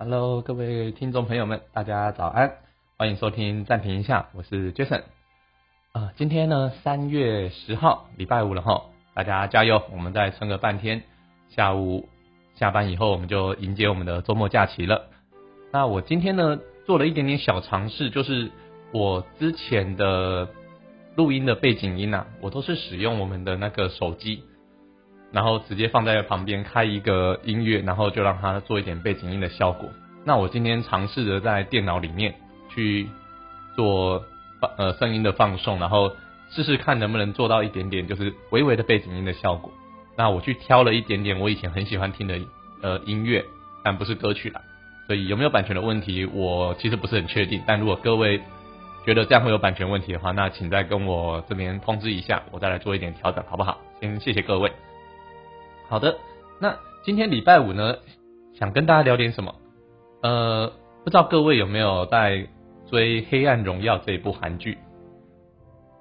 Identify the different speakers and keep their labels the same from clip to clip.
Speaker 1: Hello，各位听众朋友们，大家早安，欢迎收听暂停一下，我是 Jason。啊，今天呢，三月十号，礼拜五了哈，大家加油，我们再撑个半天，下午下班以后，我们就迎接我们的周末假期了。那我今天呢，做了一点点小尝试，就是我之前的录音的背景音啊，我都是使用我们的那个手机。然后直接放在旁边开一个音乐，然后就让它做一点背景音的效果。那我今天尝试着在电脑里面去做放呃声音的放送，然后试试看能不能做到一点点就是微微的背景音的效果。那我去挑了一点点我以前很喜欢听的呃音乐，但不是歌曲啦，所以有没有版权的问题，我其实不是很确定。但如果各位觉得这样会有版权问题的话，那请再跟我这边通知一下，我再来做一点调整，好不好？先谢谢各位。好的，那今天礼拜五呢，想跟大家聊点什么？呃，不知道各位有没有在追《黑暗荣耀》这一部韩剧？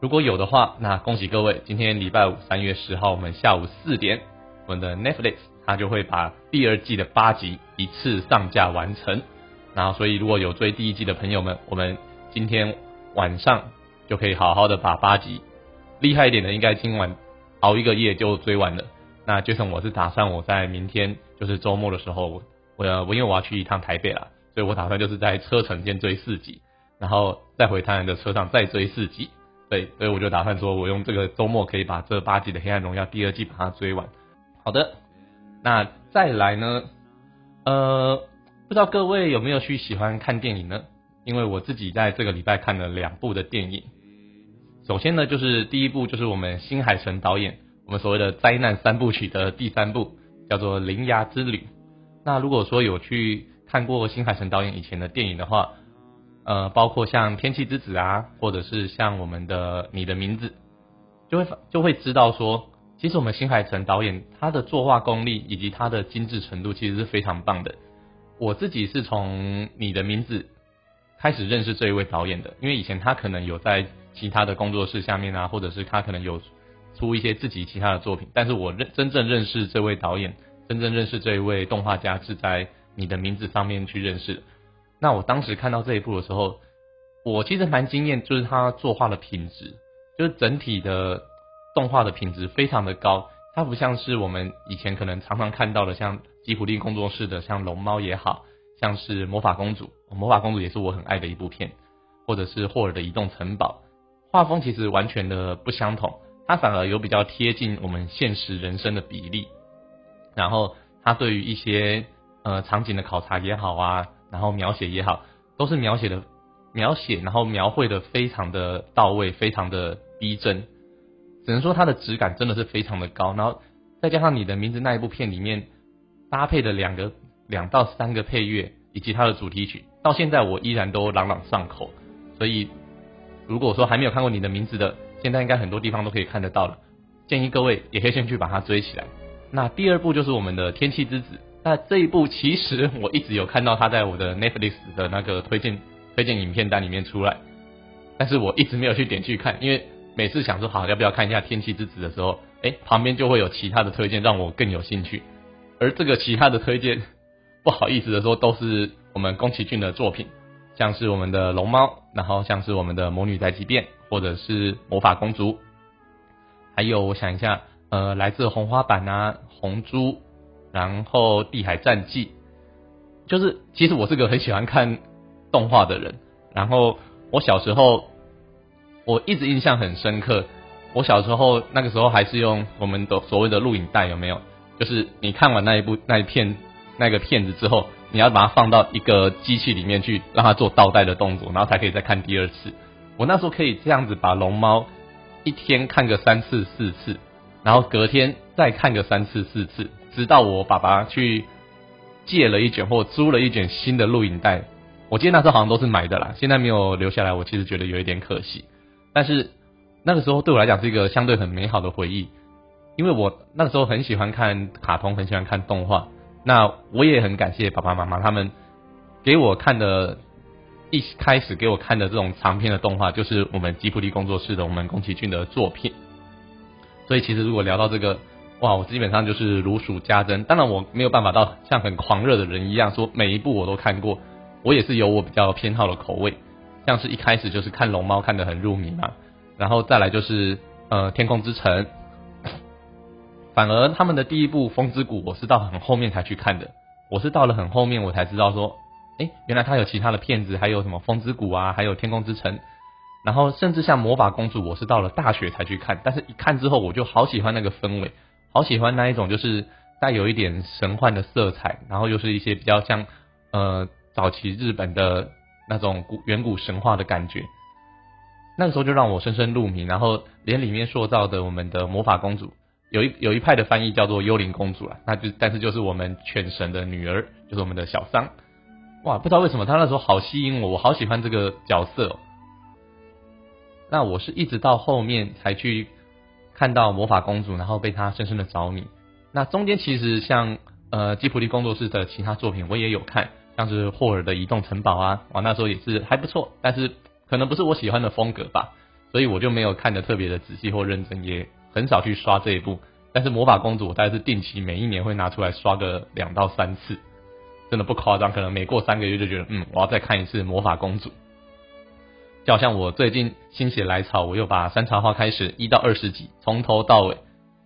Speaker 1: 如果有的话，那恭喜各位，今天礼拜五三月十号，我们下午四点，我们的 Netflix 它就会把第二季的八集一次上架完成。然后，所以如果有追第一季的朋友们，我们今天晚上就可以好好的把八集，厉害一点的应该今晚熬一个夜就追完了。那就算我是打算我在明天就是周末的时候，我我因为我要去一趟台北了，所以我打算就是在车程先追四集，然后再回台南的车上再追四集，对，所以我就打算说我用这个周末可以把这八集的《黑暗荣耀》第二季把它追完。好的，那再来呢？呃，不知道各位有没有去喜欢看电影呢？因为我自己在这个礼拜看了两部的电影。首先呢，就是第一部就是我们新海诚导演。我们所谓的灾难三部曲的第三部叫做《铃芽之旅》。那如果说有去看过新海诚导演以前的电影的话，呃，包括像《天气之子》啊，或者是像我们的《你的名字》，就会就会知道说，其实我们新海诚导演他的作画功力以及他的精致程度其实是非常棒的。我自己是从《你的名字》开始认识这一位导演的，因为以前他可能有在其他的工作室下面啊，或者是他可能有。出一些自己其他的作品，但是我认真正认识这位导演，真正认识这一位动画家是在你的名字上面去认识的。那我当时看到这一部的时候，我其实蛮惊艳，就是他作画的品质，就是整体的动画的品质非常的高。它不像是我们以前可能常常看到的，像吉普力工作室的，像龙猫也好像是魔法公主，魔法公主也是我很爱的一部片，或者是霍尔的移动城堡，画风其实完全的不相同。它反而有比较贴近我们现实人生的比例，然后它对于一些呃场景的考察也好啊，然后描写也好，都是描写的描写，然后描绘的非常的到位，非常的逼真，只能说它的质感真的是非常的高。然后再加上你的名字那一部片里面搭配的两个两到三个配乐以及它的主题曲，到现在我依然都朗朗上口。所以如果说还没有看过你的名字的，现在应该很多地方都可以看得到了，建议各位也可以先去把它追起来。那第二部就是我们的《天气之子》，那这一部其实我一直有看到它在我的 Netflix 的那个推荐推荐影片单里面出来，但是我一直没有去点去看，因为每次想说好要不要看一下《天气之子》的时候，哎，旁边就会有其他的推荐让我更有兴趣，而这个其他的推荐，不好意思的说，都是我们宫崎骏的作品，像是我们的龙猫，然后像是我们的魔女宅急便。或者是魔法公主，还有我想一下，呃，来自红花板啊，红猪，然后地海战记，就是其实我是个很喜欢看动画的人，然后我小时候我一直印象很深刻，我小时候那个时候还是用我们的所谓的录影带，有没有？就是你看完那一部那一片那个片子之后，你要把它放到一个机器里面去，让它做倒带的动作，然后才可以再看第二次。我那时候可以这样子把龙猫一天看个三次四次，然后隔天再看个三次四次，直到我爸爸去借了一卷或租了一卷新的录影带。我记得那时候好像都是买的啦，现在没有留下来，我其实觉得有一点可惜。但是那个时候对我来讲是一个相对很美好的回忆，因为我那个时候很喜欢看卡通，很喜欢看动画。那我也很感谢爸爸妈妈他们给我看的。一开始给我看的这种长篇的动画，就是我们吉普力工作室的我们宫崎骏的作品。所以其实如果聊到这个哇，我基本上就是如数家珍。当然我没有办法到像很狂热的人一样说每一部我都看过，我也是有我比较偏好的口味。像是一开始就是看龙猫看得很入迷嘛，然后再来就是呃天空之城。反而他们的第一部风之谷我是到很后面才去看的，我是到了很后面我才知道说，哎，原来他有其他的片子，还有什么风之谷啊，还有天空之城。然后甚至像魔法公主，我是到了大学才去看，但是一看之后我就好喜欢那个氛围。好喜欢那一种，就是带有一点神幻的色彩，然后又是一些比较像呃早期日本的那种古远古神话的感觉。那个时候就让我深深入迷，然后连里面塑造的我们的魔法公主，有一有一派的翻译叫做幽灵公主了，那就但是就是我们犬神的女儿，就是我们的小桑。哇，不知道为什么他那时候好吸引我，我好喜欢这个角色。那我是一直到后面才去。看到魔法公主，然后被她深深的着迷。那中间其实像呃吉普力工作室的其他作品，我也有看，像是霍尔的移动城堡啊，哇那时候也是还不错，但是可能不是我喜欢的风格吧，所以我就没有看的特别的仔细或认真，也很少去刷这一部。但是魔法公主，我大概是定期每一年会拿出来刷个两到三次，真的不夸张，可能每过三个月就觉得，嗯，我要再看一次魔法公主。就好像我最近心血来潮，我又把《山茶花》开始一到二十集从头到尾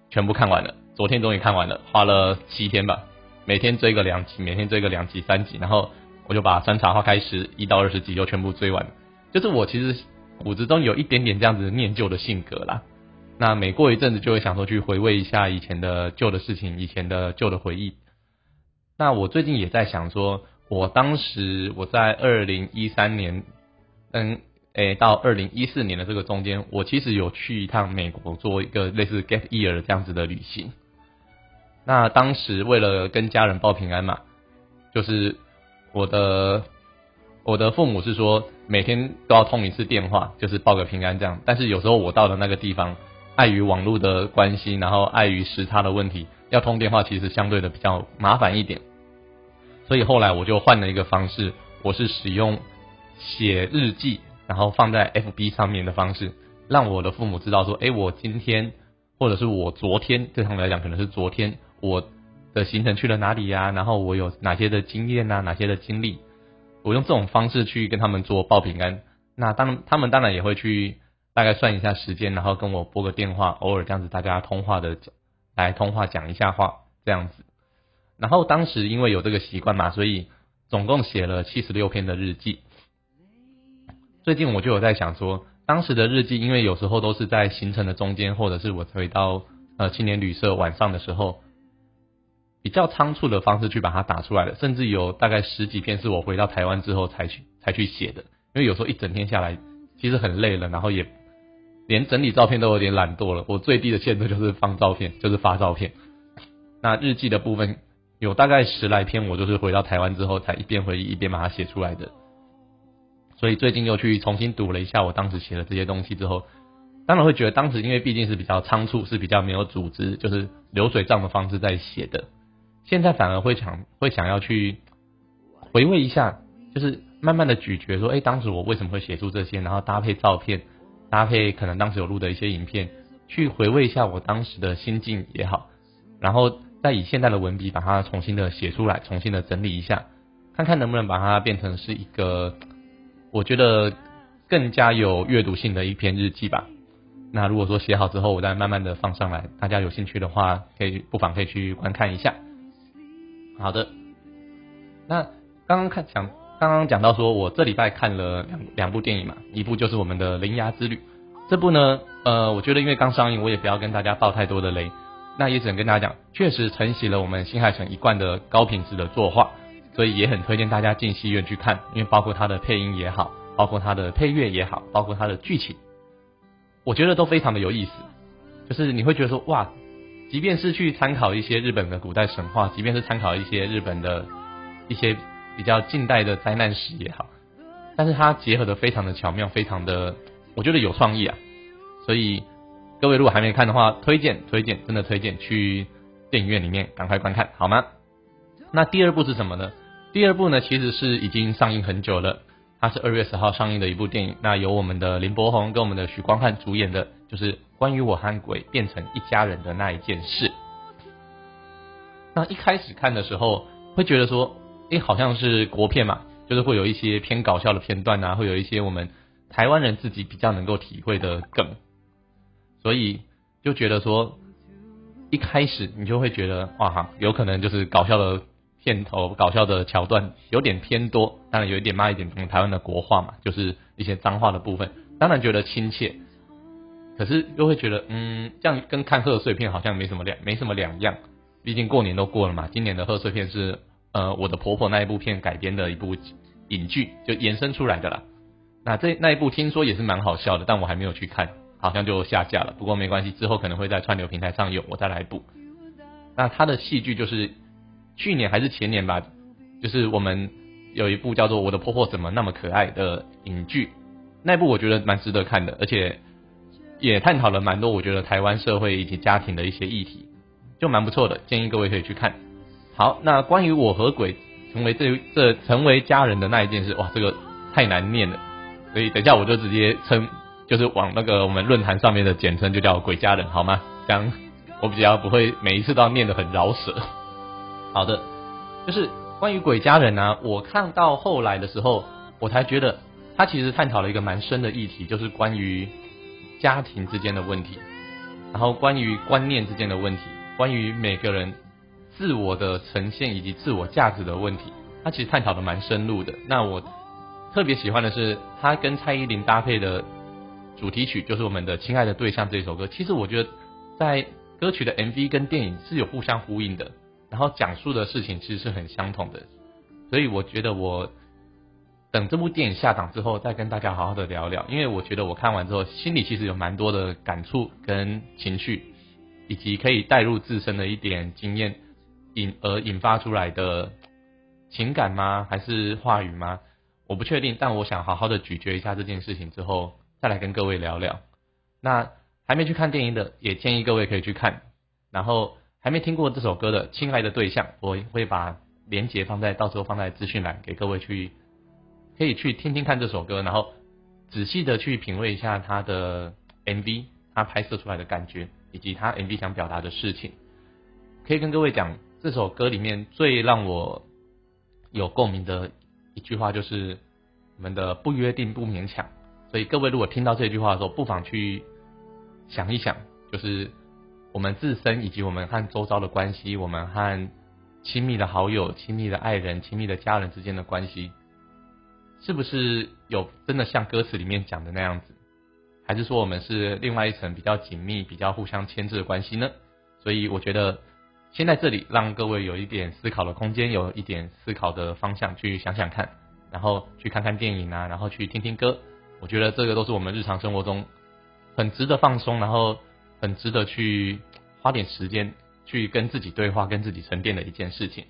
Speaker 1: 全部看完了。昨天终于看完了，花了七天吧，每天追个两集，每天追个两集三集，然后我就把《山茶花》开始一到二十集就全部追完。就是我其实骨子中有一点点这样子念旧的性格啦。那每过一阵子就会想说去回味一下以前的旧的事情，以前的旧的回忆。那我最近也在想说，我当时我在二零一三年，嗯。诶，到二零一四年的这个中间，我其实有去一趟美国，做一个类似 gap year 这样子的旅行。那当时为了跟家人报平安嘛，就是我的我的父母是说每天都要通一次电话，就是报个平安这样。但是有时候我到的那个地方，碍于网络的关系，然后碍于时差的问题，要通电话其实相对的比较麻烦一点。所以后来我就换了一个方式，我是使用写日记。然后放在 FB 上面的方式，让我的父母知道说，哎，我今天或者是我昨天，对他们来讲可能是昨天我的行程去了哪里呀？然后我有哪些的经验啊，哪些的经历？我用这种方式去跟他们做报平安。那当他们当然也会去大概算一下时间，然后跟我拨个电话，偶尔这样子大家通话的来通话讲一下话这样子。然后当时因为有这个习惯嘛，所以总共写了七十六篇的日记。最近我就有在想说，当时的日记，因为有时候都是在行程的中间，或者是我回到呃青年旅社晚上的时候，比较仓促的方式去把它打出来的，甚至有大概十几篇是我回到台湾之后才去才去写的，因为有时候一整天下来其实很累了，然后也连整理照片都有点懒惰了。我最低的限度就是放照片，就是发照片。那日记的部分有大概十来篇，我就是回到台湾之后才一边回忆一边把它写出来的。所以最近又去重新读了一下我当时写的这些东西之后，当然会觉得当时因为毕竟是比较仓促，是比较没有组织，就是流水账的方式在写的。现在反而会想会想要去回味一下，就是慢慢的咀嚼说，哎，当时我为什么会写出这些，然后搭配照片，搭配可能当时有录的一些影片，去回味一下我当时的心境也好，然后再以现在的文笔把它重新的写出来，重新的整理一下，看看能不能把它变成是一个。我觉得更加有阅读性的一篇日记吧。那如果说写好之后，我再慢慢的放上来，大家有兴趣的话，可以不妨可以去观看一下。好的，那刚刚看讲，刚刚讲到说我这礼拜看了两两部电影嘛，一部就是我们的《铃芽之旅》。这部呢，呃，我觉得因为刚上映，我也不要跟大家爆太多的雷。那也只能跟大家讲，确实承袭了我们新海诚一贯的高品质的作画。所以也很推荐大家进戏院去看，因为包括它的配音也好，包括它的配乐也好，包括它的剧情，我觉得都非常的有意思。就是你会觉得说，哇，即便是去参考一些日本的古代神话，即便是参考一些日本的一些比较近代的灾难史也好，但是它结合的非常的巧妙，非常的，我觉得有创意啊。所以各位如果还没看的话，推荐推荐，真的推荐去电影院里面赶快观看，好吗？那第二部是什么呢？第二部呢，其实是已经上映很久了，它是二月十号上映的一部电影。那由我们的林柏宏跟我们的许光汉主演的，就是关于我和鬼变成一家人的那一件事。那一开始看的时候，会觉得说，诶，好像是国片嘛，就是会有一些偏搞笑的片段啊，会有一些我们台湾人自己比较能够体会的梗，所以就觉得说，一开始你就会觉得，哇哈，有可能就是搞笑的片头、搞笑的桥段有点偏多，当然有一点骂一点我们台湾的国话嘛，就是一些脏话的部分，当然觉得亲切，可是又会觉得，嗯，这样跟看贺岁片好像没什么两没什么两样。毕竟过年都过了嘛，今年的贺岁片是呃我的婆婆那一部片改编的一部影剧，就延伸出来的啦。那这那一部听说也是蛮好笑的，但我还没有去看，好像就下架了。不过没关系，之后可能会在串流平台上有，我再来补。那他的戏剧就是去年还是前年吧，就是我们有一部叫做《我的婆婆怎么那么可爱》的影剧，那部我觉得蛮值得看的，而且也探讨了蛮多我觉得台湾社会以及家庭的一些议题。就蛮不错的，建议各位可以去看。好，那关于我和鬼成为这这成为家人的那一件事，哇，这个太难念了，所以等一下我就直接称，就是往那个我们论坛上面的简称就叫鬼家人，好吗？这样我比较不会每一次都要念得很饶舌。好的，就是关于鬼家人呢，我看到后来的时候，我才觉得他其实探讨了一个蛮深的议题，就是关于家庭之间的问题，然后关于观念之间的问题。关于每个人自我的呈现以及自我价值的问题，他其实探讨的蛮深入的。那我特别喜欢的是他跟蔡依林搭配的主题曲，就是我们的《亲爱的对象》这首歌。其实我觉得在歌曲的 MV 跟电影是有互相呼应的，然后讲述的事情其实是很相同的。所以我觉得我等这部电影下档之后，再跟大家好好的聊聊。因为我觉得我看完之后，心里其实有蛮多的感触跟情绪。以及可以带入自身的一点经验引而引发出来的情感吗？还是话语吗？我不确定，但我想好好的咀嚼一下这件事情之后，再来跟各位聊聊。那还没去看电影的，也建议各位可以去看。然后还没听过这首歌的《亲爱的对象》，我会把链接放在到时候放在资讯栏给各位去，可以去听听看这首歌，然后仔细的去品味一下它的 MV，它拍摄出来的感觉。以及他 MV 想表达的事情，可以跟各位讲，这首歌里面最让我有共鸣的一句话就是“我们的不约定不勉强”。所以各位如果听到这句话的时候，不妨去想一想，就是我们自身以及我们和周遭的关系，我们和亲密的好友、亲密的爱人、亲密的家人之间的关系，是不是有真的像歌词里面讲的那样子？还是说我们是另外一层比较紧密、比较互相牵制的关系呢？所以我觉得先在这里让各位有一点思考的空间，有一点思考的方向去想想看，然后去看看电影啊，然后去听听歌。我觉得这个都是我们日常生活中很值得放松，然后很值得去花点时间去跟自己对话、跟自己沉淀的一件事情，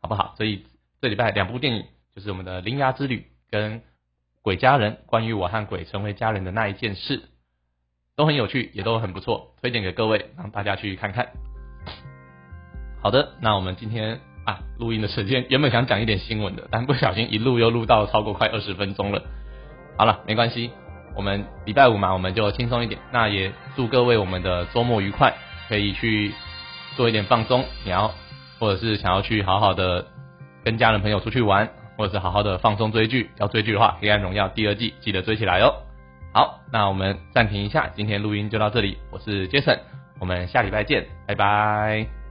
Speaker 1: 好不好？所以这礼拜两部电影就是我们的《铃芽之旅》跟。鬼家人，关于我和鬼成为家人的那一件事，都很有趣，也都很不错，推荐给各位，让大家去看看。好的，那我们今天啊，录音的时间原本想讲一点新闻的，但不小心一录又录到超过快二十分钟了。好了，没关系，我们礼拜五嘛，我们就轻松一点。那也祝各位我们的周末愉快，可以去做一点放松，然后或者是想要去好好的跟家人朋友出去玩。或者是好好的放松追剧，要追剧的话，《黑暗荣耀》第二季记得追起来哦。好，那我们暂停一下，今天录音就到这里，我是 Jason，我们下礼拜见，拜拜。